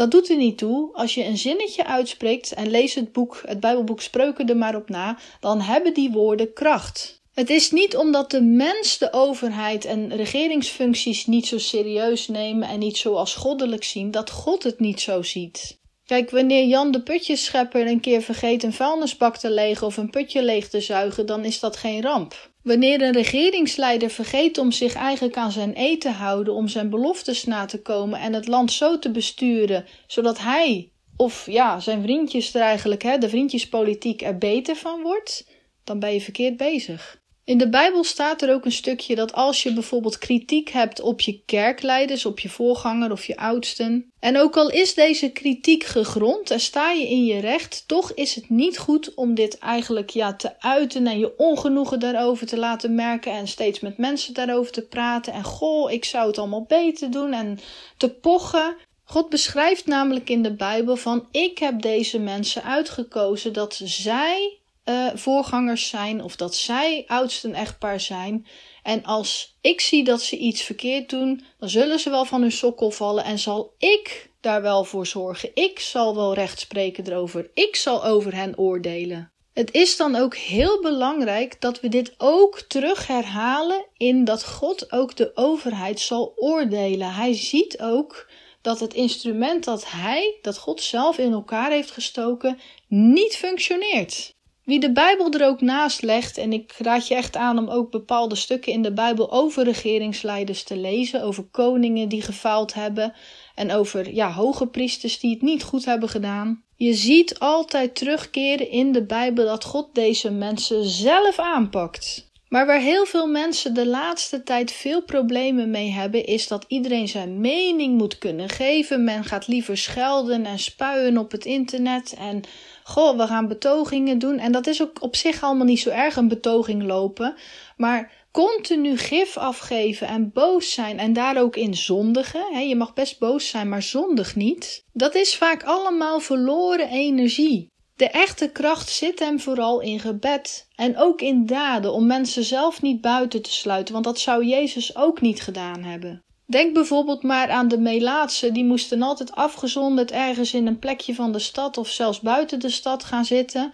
Dat doet er niet toe. Als je een zinnetje uitspreekt en lees het boek, het Bijbelboek Spreuken er maar op na, dan hebben die woorden kracht. Het is niet omdat de mens de overheid en regeringsfuncties niet zo serieus nemen en niet zo als goddelijk zien, dat God het niet zo ziet. Kijk, wanneer Jan de putjeschepper een keer vergeet een vuilnisbak te legen of een putje leeg te zuigen, dan is dat geen ramp. Wanneer een regeringsleider vergeet om zich eigenlijk aan zijn eed te houden, om zijn beloftes na te komen en het land zo te besturen, zodat hij of ja, zijn vriendjes er eigenlijk, hè, de vriendjespolitiek er beter van wordt, dan ben je verkeerd bezig. In de Bijbel staat er ook een stukje dat als je bijvoorbeeld kritiek hebt op je kerkleiders, op je voorganger of je oudsten, en ook al is deze kritiek gegrond en sta je in je recht, toch is het niet goed om dit eigenlijk ja te uiten en je ongenoegen daarover te laten merken en steeds met mensen daarover te praten en goh, ik zou het allemaal beter doen en te pochen. God beschrijft namelijk in de Bijbel van ik heb deze mensen uitgekozen dat zij uh, voorgangers zijn of dat zij oudsten echtpaar zijn. En als ik zie dat ze iets verkeerd doen, dan zullen ze wel van hun sokkel vallen en zal ik daar wel voor zorgen. Ik zal wel recht spreken erover. Ik zal over hen oordelen. Het is dan ook heel belangrijk dat we dit ook terug herhalen in dat God ook de overheid zal oordelen. Hij ziet ook dat het instrument dat hij, dat God zelf in elkaar heeft gestoken, niet functioneert. Wie de Bijbel er ook naast legt, en ik raad je echt aan om ook bepaalde stukken in de Bijbel over regeringsleiders te lezen, over koningen die gefaald hebben en over ja, hoge priesters die het niet goed hebben gedaan. Je ziet altijd terugkeren in de Bijbel dat God deze mensen zelf aanpakt. Maar waar heel veel mensen de laatste tijd veel problemen mee hebben, is dat iedereen zijn mening moet kunnen geven. Men gaat liever schelden en spuien op het internet en goh, we gaan betogingen doen. En dat is ook op zich allemaal niet zo erg een betoging lopen. Maar continu gif afgeven en boos zijn en daar ook in zondigen. Je mag best boos zijn, maar zondig niet. Dat is vaak allemaal verloren energie. De echte kracht zit hem vooral in gebed en ook in daden om mensen zelf niet buiten te sluiten, want dat zou Jezus ook niet gedaan hebben. Denk bijvoorbeeld maar aan de Melaatsen, die moesten altijd afgezonderd ergens in een plekje van de stad of zelfs buiten de stad gaan zitten.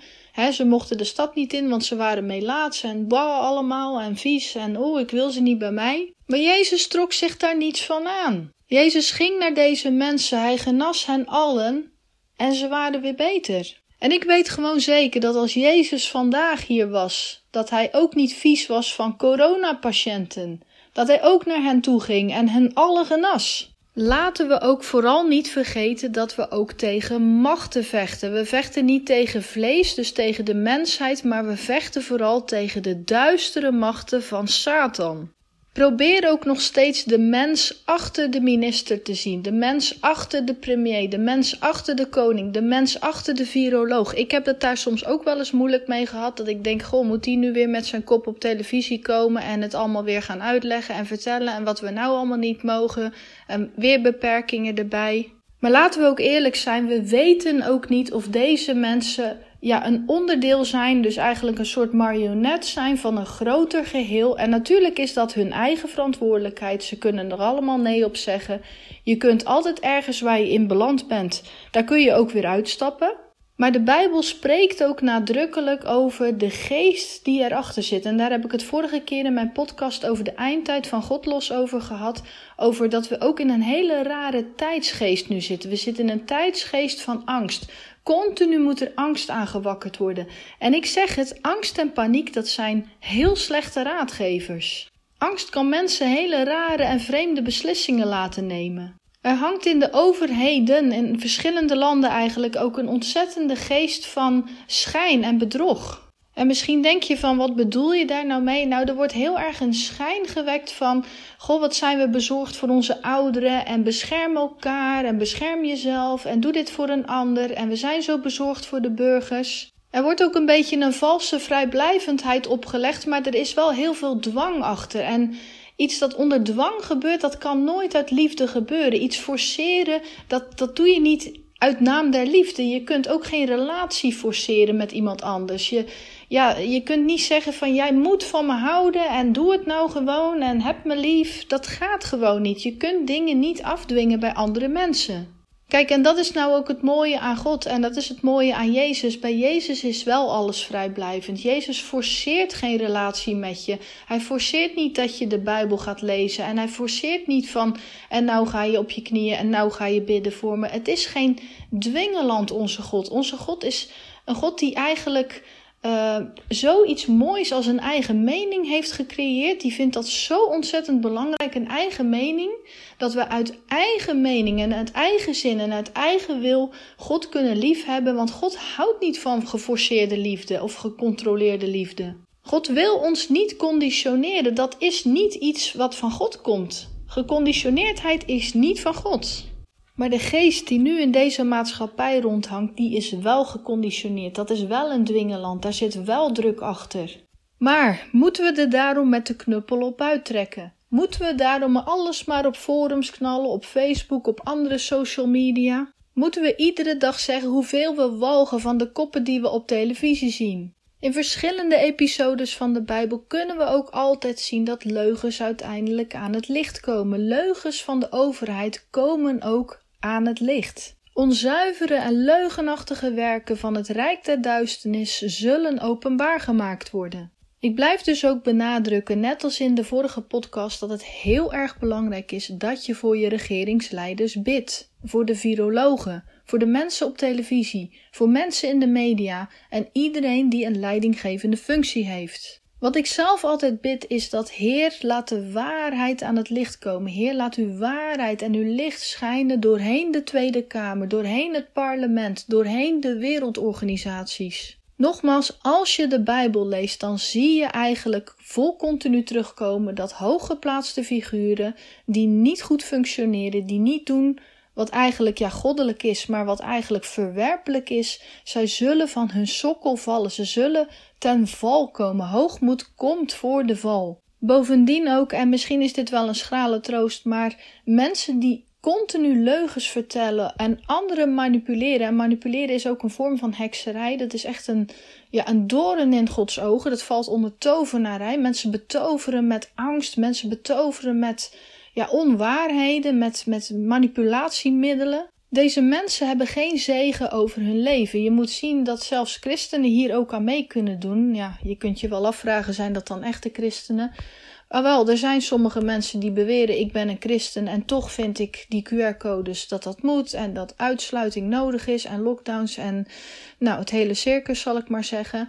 ze mochten de stad niet in, want ze waren Melaatsen en bah allemaal en vies en oh, ik wil ze niet bij mij. Maar Jezus trok zich daar niets van aan. Jezus ging naar deze mensen, hij genas hen allen en ze waren weer beter. En ik weet gewoon zeker dat als Jezus vandaag hier was, dat hij ook niet vies was van coronapatiënten dat hij ook naar hen toe ging en hen alle genas. Laten we ook vooral niet vergeten dat we ook tegen machten vechten. We vechten niet tegen vlees, dus tegen de mensheid, maar we vechten vooral tegen de duistere machten van Satan. Probeer ook nog steeds de mens achter de minister te zien, de mens achter de premier, de mens achter de koning, de mens achter de viroloog. Ik heb het daar soms ook wel eens moeilijk mee gehad, dat ik denk, goh, moet die nu weer met zijn kop op televisie komen en het allemaal weer gaan uitleggen en vertellen en wat we nou allemaal niet mogen en weer beperkingen erbij. Maar laten we ook eerlijk zijn, we weten ook niet of deze mensen ja, een onderdeel zijn, dus eigenlijk een soort marionet zijn van een groter geheel. En natuurlijk is dat hun eigen verantwoordelijkheid. Ze kunnen er allemaal nee op zeggen. Je kunt altijd ergens waar je in beland bent, daar kun je ook weer uitstappen. Maar de Bijbel spreekt ook nadrukkelijk over de geest die erachter zit. En daar heb ik het vorige keer in mijn podcast over de eindtijd van God los over gehad. Over dat we ook in een hele rare tijdsgeest nu zitten. We zitten in een tijdsgeest van angst. Continu moet er angst aangewakkerd worden. En ik zeg het, angst en paniek, dat zijn heel slechte raadgevers. Angst kan mensen hele rare en vreemde beslissingen laten nemen. Er hangt in de overheden in verschillende landen eigenlijk ook een ontzettende geest van schijn en bedrog. En misschien denk je van, wat bedoel je daar nou mee? Nou, er wordt heel erg een schijn gewekt van, goh, wat zijn we bezorgd voor onze ouderen en bescherm elkaar en bescherm jezelf en doe dit voor een ander en we zijn zo bezorgd voor de burgers. Er wordt ook een beetje een valse vrijblijvendheid opgelegd, maar er is wel heel veel dwang achter. En iets dat onder dwang gebeurt, dat kan nooit uit liefde gebeuren. Iets forceren, dat, dat doe je niet uit naam der liefde. Je kunt ook geen relatie forceren met iemand anders. Je, ja, je kunt niet zeggen van jij moet van me houden en doe het nou gewoon en heb me lief. Dat gaat gewoon niet. Je kunt dingen niet afdwingen bij andere mensen. Kijk, en dat is nou ook het mooie aan God en dat is het mooie aan Jezus. Bij Jezus is wel alles vrijblijvend. Jezus forceert geen relatie met je. Hij forceert niet dat je de Bijbel gaat lezen en hij forceert niet van en nou ga je op je knieën en nou ga je bidden voor me. Het is geen dwingeland onze God. Onze God is een God die eigenlijk uh, zoiets moois als een eigen mening heeft gecreëerd. Die vindt dat zo ontzettend belangrijk, een eigen mening. Dat we uit eigen mening en uit eigen zin en uit eigen wil God kunnen liefhebben. Want God houdt niet van geforceerde liefde of gecontroleerde liefde. God wil ons niet conditioneren. Dat is niet iets wat van God komt. Geconditioneerdheid is niet van God. Maar de geest die nu in deze maatschappij rondhangt, die is wel geconditioneerd. Dat is wel een dwingeland, daar zit wel druk achter. Maar moeten we er daarom met de knuppel op uittrekken? Moeten we daarom alles maar op forums knallen, op Facebook, op andere social media? Moeten we iedere dag zeggen hoeveel we walgen van de koppen die we op televisie zien? In verschillende episodes van de Bijbel kunnen we ook altijd zien dat leugens uiteindelijk aan het licht komen. Leugens van de overheid komen ook aan het licht. Onzuivere en leugenachtige werken van het rijk der duisternis zullen openbaar gemaakt worden. Ik blijf dus ook benadrukken, net als in de vorige podcast, dat het heel erg belangrijk is dat je voor je regeringsleiders bidt. Voor de virologen, voor de mensen op televisie, voor mensen in de media en iedereen die een leidinggevende functie heeft. Wat ik zelf altijd bid is dat Heer, laat de waarheid aan het licht komen. Heer, laat uw waarheid en uw licht schijnen doorheen de Tweede Kamer, doorheen het parlement, doorheen de wereldorganisaties. Nogmaals, als je de Bijbel leest, dan zie je eigenlijk vol continu terugkomen dat hooggeplaatste figuren die niet goed functioneren, die niet doen wat eigenlijk ja goddelijk is, maar wat eigenlijk verwerpelijk is, zij zullen van hun sokkel vallen, ze zullen ten val komen. Hoogmoed komt voor de val. Bovendien ook, en misschien is dit wel een schrale troost, maar mensen die continu leugens vertellen en anderen manipuleren. En manipuleren is ook een vorm van hekserij. Dat is echt een, ja, een doorn in Gods ogen. Dat valt onder tovenarij. Mensen betoveren met angst. Mensen betoveren met ja, onwaarheden, met, met manipulatiemiddelen. Deze mensen hebben geen zegen over hun leven. Je moet zien dat zelfs christenen hier ook aan mee kunnen doen. Ja, je kunt je wel afvragen, zijn dat dan echte christenen? Ah, wel, er zijn sommige mensen die beweren ik ben een christen en toch vind ik die QR-codes dat dat moet en dat uitsluiting nodig is en lockdowns en nou het hele circus zal ik maar zeggen.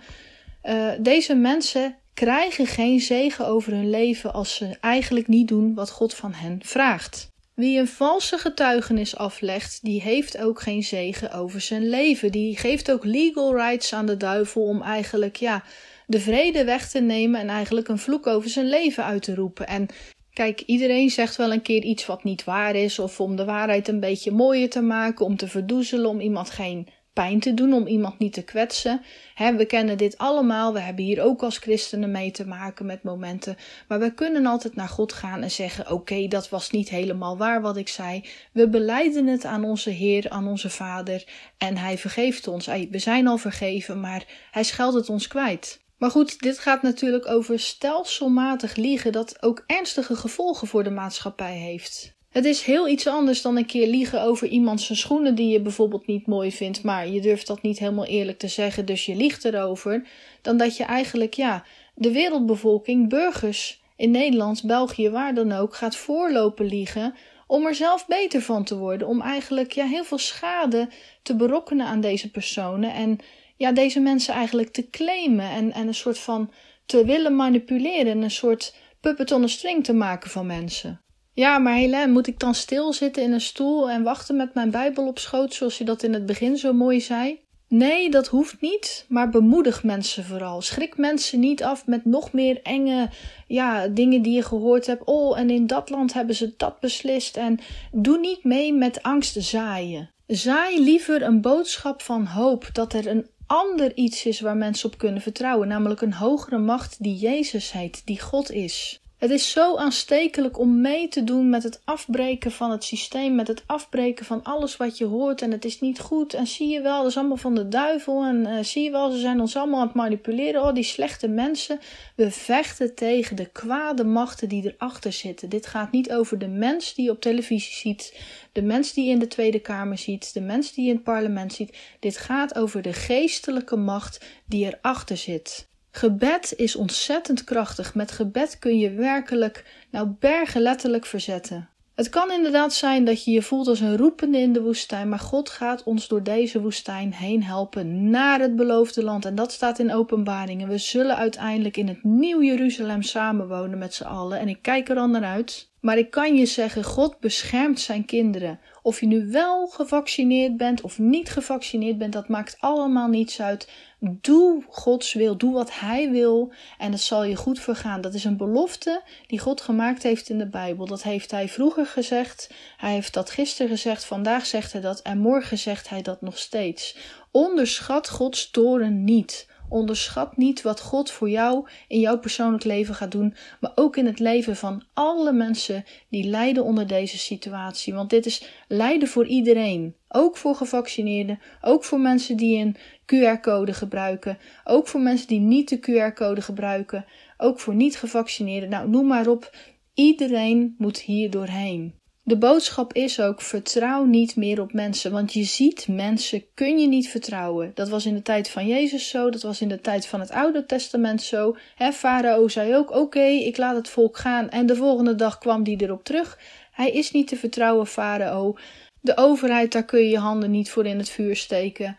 Uh, deze mensen krijgen geen zegen over hun leven als ze eigenlijk niet doen wat God van hen vraagt. Wie een valse getuigenis aflegt, die heeft ook geen zegen over zijn leven. Die geeft ook legal rights aan de duivel om eigenlijk, ja, de vrede weg te nemen en eigenlijk een vloek over zijn leven uit te roepen. En kijk, iedereen zegt wel een keer iets wat niet waar is, of om de waarheid een beetje mooier te maken, om te verdoezelen, om iemand geen pijn te doen, om iemand niet te kwetsen. we kennen dit allemaal. We hebben hier ook als christenen mee te maken met momenten. Maar we kunnen altijd naar God gaan en zeggen: Oké, dat was niet helemaal waar wat ik zei. We beleiden het aan onze Heer, aan onze Vader. En Hij vergeeft ons. We zijn al vergeven, maar Hij scheldt het ons kwijt. Maar goed, dit gaat natuurlijk over stelselmatig liegen dat ook ernstige gevolgen voor de maatschappij heeft. Het is heel iets anders dan een keer liegen over iemand zijn schoenen die je bijvoorbeeld niet mooi vindt, maar je durft dat niet helemaal eerlijk te zeggen, dus je liegt erover, dan dat je eigenlijk, ja, de wereldbevolking, burgers in Nederland, België, waar dan ook, gaat voorlopen liegen om er zelf beter van te worden, om eigenlijk ja, heel veel schade te berokkenen aan deze personen en ja, deze mensen eigenlijk te claimen en, en een soort van te willen manipuleren, een soort puppet on a string te maken van mensen. Ja, maar Helene, moet ik dan stilzitten in een stoel en wachten met mijn Bijbel op schoot, zoals je dat in het begin zo mooi zei? Nee, dat hoeft niet, maar bemoedig mensen vooral. Schrik mensen niet af met nog meer enge ja, dingen die je gehoord hebt. Oh, en in dat land hebben ze dat beslist. En doe niet mee met angst zaaien. Zaai liever een boodschap van hoop dat er een ander iets is waar mensen op kunnen vertrouwen, namelijk een hogere macht die Jezus heet, die God is. Het is zo aanstekelijk om mee te doen met het afbreken van het systeem, met het afbreken van alles wat je hoort en het is niet goed en zie je wel, dat is allemaal van de duivel en uh, zie je wel, ze zijn ons allemaal aan het manipuleren, oh die slechte mensen. We vechten tegen de kwade machten die erachter zitten. Dit gaat niet over de mens die je op televisie ziet, de mens die je in de Tweede Kamer ziet, de mens die je in het parlement ziet. Dit gaat over de geestelijke macht die erachter zit. Gebed is ontzettend krachtig. Met gebed kun je werkelijk, nou, bergen letterlijk verzetten. Het kan inderdaad zijn dat je je voelt als een roepende in de woestijn, maar God gaat ons door deze woestijn heen helpen naar het beloofde land. En dat staat in openbaringen. We zullen uiteindelijk in het nieuw Jeruzalem samenwonen met z'n allen. En ik kijk er al naar uit. Maar ik kan je zeggen, God beschermt zijn kinderen. Of je nu wel gevaccineerd bent of niet gevaccineerd bent, dat maakt allemaal niets uit. Doe Gods wil, doe wat Hij wil en het zal je goed vergaan. Dat is een belofte die God gemaakt heeft in de Bijbel. Dat heeft Hij vroeger gezegd, Hij heeft dat gisteren gezegd, vandaag zegt Hij dat en morgen zegt Hij dat nog steeds. Onderschat Gods toren niet. Onderschat niet wat God voor jou in jouw persoonlijk leven gaat doen, maar ook in het leven van alle mensen die lijden onder deze situatie. Want dit is lijden voor iedereen. Ook voor gevaccineerden, ook voor mensen die een QR-code gebruiken, ook voor mensen die niet de QR-code gebruiken, ook voor niet-gevaccineerden. Nou, noem maar op. Iedereen moet hier doorheen. De boodschap is ook: vertrouw niet meer op mensen, want je ziet mensen kun je niet vertrouwen. Dat was in de tijd van Jezus zo, dat was in de tijd van het Oude Testament zo. He, Farao zei ook: Oké, ik laat het volk gaan. En de volgende dag kwam die erop terug. Hij is niet te vertrouwen, Farao. De overheid, daar kun je je handen niet voor in het vuur steken.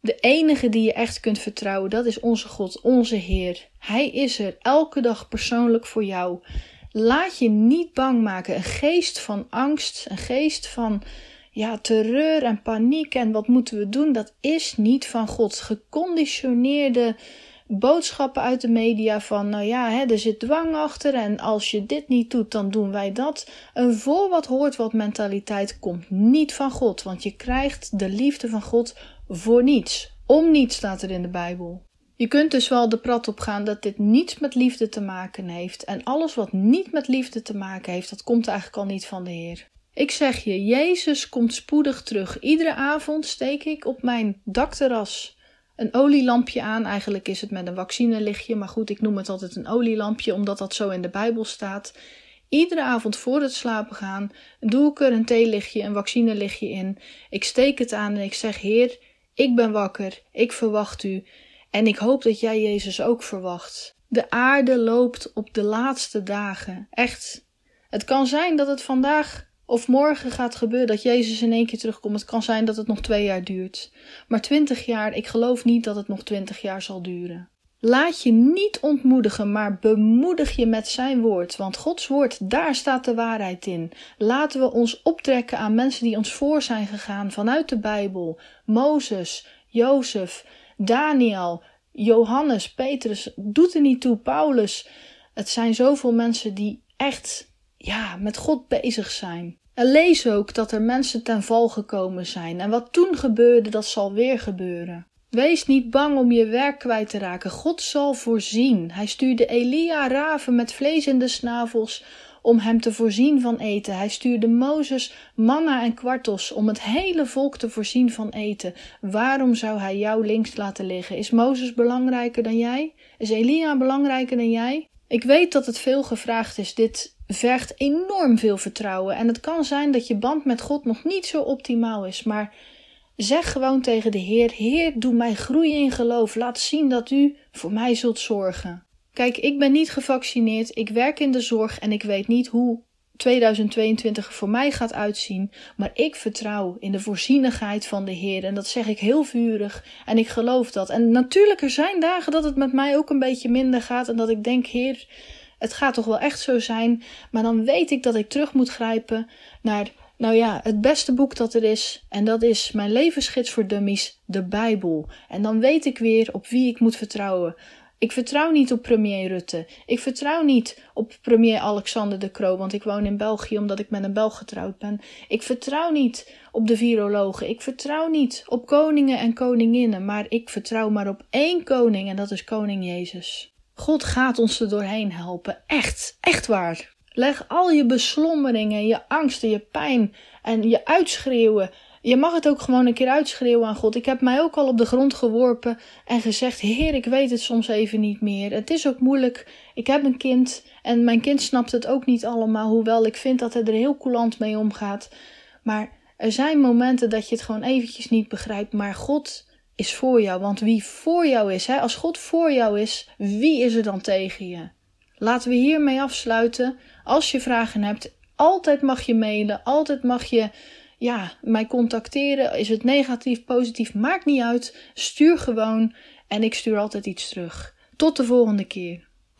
De enige die je echt kunt vertrouwen, dat is onze God, onze Heer. Hij is er elke dag persoonlijk voor jou. Laat je niet bang maken. Een geest van angst, een geest van ja, terreur en paniek en wat moeten we doen, dat is niet van God. Geconditioneerde boodschappen uit de media van, nou ja, hè, er zit dwang achter en als je dit niet doet, dan doen wij dat. Een voor wat hoort wat mentaliteit komt niet van God, want je krijgt de liefde van God voor niets. Om niets staat er in de Bijbel. Je kunt dus wel de prat op gaan dat dit niets met liefde te maken heeft. En alles wat niet met liefde te maken heeft, dat komt eigenlijk al niet van de Heer. Ik zeg je, Jezus komt spoedig terug. Iedere avond steek ik op mijn dakterras een olielampje aan. Eigenlijk is het met een vaccinelichtje, maar goed, ik noem het altijd een olielampje omdat dat zo in de Bijbel staat. Iedere avond voor het slapen gaan doe ik er een theelichtje, een vaccinelichtje in. Ik steek het aan en ik zeg: Heer, ik ben wakker, ik verwacht u. En ik hoop dat jij Jezus ook verwacht. De aarde loopt op de laatste dagen. Echt. Het kan zijn dat het vandaag of morgen gaat gebeuren dat Jezus in één keer terugkomt. Het kan zijn dat het nog twee jaar duurt. Maar twintig jaar, ik geloof niet dat het nog twintig jaar zal duren. Laat je niet ontmoedigen, maar bemoedig je met zijn woord. Want Gods woord, daar staat de waarheid in. Laten we ons optrekken aan mensen die ons voor zijn gegaan vanuit de Bijbel. Mozes, Jozef, Daniel, Johannes, Petrus, doet er niet toe, Paulus. Het zijn zoveel mensen die echt ja, met God bezig zijn. En lees ook dat er mensen ten val gekomen zijn. En wat toen gebeurde, dat zal weer gebeuren. Wees niet bang om je werk kwijt te raken. God zal voorzien. Hij stuurde Elia raven met vlees in de snavels om hem te voorzien van eten. Hij stuurde Mozes manna en kwartels om het hele volk te voorzien van eten. Waarom zou hij jou links laten liggen? Is Mozes belangrijker dan jij? Is Elia belangrijker dan jij? Ik weet dat het veel gevraagd is. Dit vergt enorm veel vertrouwen. En het kan zijn dat je band met God nog niet zo optimaal is. Maar zeg gewoon tegen de Heer: Heer, doe mij groeien in geloof. Laat zien dat u voor mij zult zorgen. Kijk, ik ben niet gevaccineerd, ik werk in de zorg en ik weet niet hoe 2022 voor mij gaat uitzien, maar ik vertrouw in de voorzienigheid van de Heer en dat zeg ik heel vurig en ik geloof dat. En natuurlijk er zijn dagen dat het met mij ook een beetje minder gaat en dat ik denk, Heer, het gaat toch wel echt zo zijn. Maar dan weet ik dat ik terug moet grijpen naar, nou ja, het beste boek dat er is. En dat is mijn levensgids voor dummies, de Bijbel. En dan weet ik weer op wie ik moet vertrouwen. Ik vertrouw niet op premier Rutte. Ik vertrouw niet op premier Alexander de Croo, want ik woon in België omdat ik met een Belg getrouwd ben. Ik vertrouw niet op de virologen. Ik vertrouw niet op koningen en koninginnen, maar ik vertrouw maar op één koning en dat is koning Jezus. God gaat ons er doorheen helpen. Echt, echt waar. Leg al je beslommeringen, je angsten, je pijn en je uitschreeuwen je mag het ook gewoon een keer uitschreeuwen aan God. Ik heb mij ook al op de grond geworpen en gezegd: Heer, ik weet het soms even niet meer. Het is ook moeilijk. Ik heb een kind en mijn kind snapt het ook niet allemaal. Hoewel ik vind dat hij er heel coulant mee omgaat. Maar er zijn momenten dat je het gewoon eventjes niet begrijpt. Maar God is voor jou. Want wie voor jou is, hè, als God voor jou is, wie is er dan tegen je? Laten we hiermee afsluiten. Als je vragen hebt, altijd mag je mailen. Altijd mag je ja, mij contacteren. Is het negatief, positief, maakt niet uit. Stuur gewoon en ik stuur altijd iets terug. Tot de volgende keer.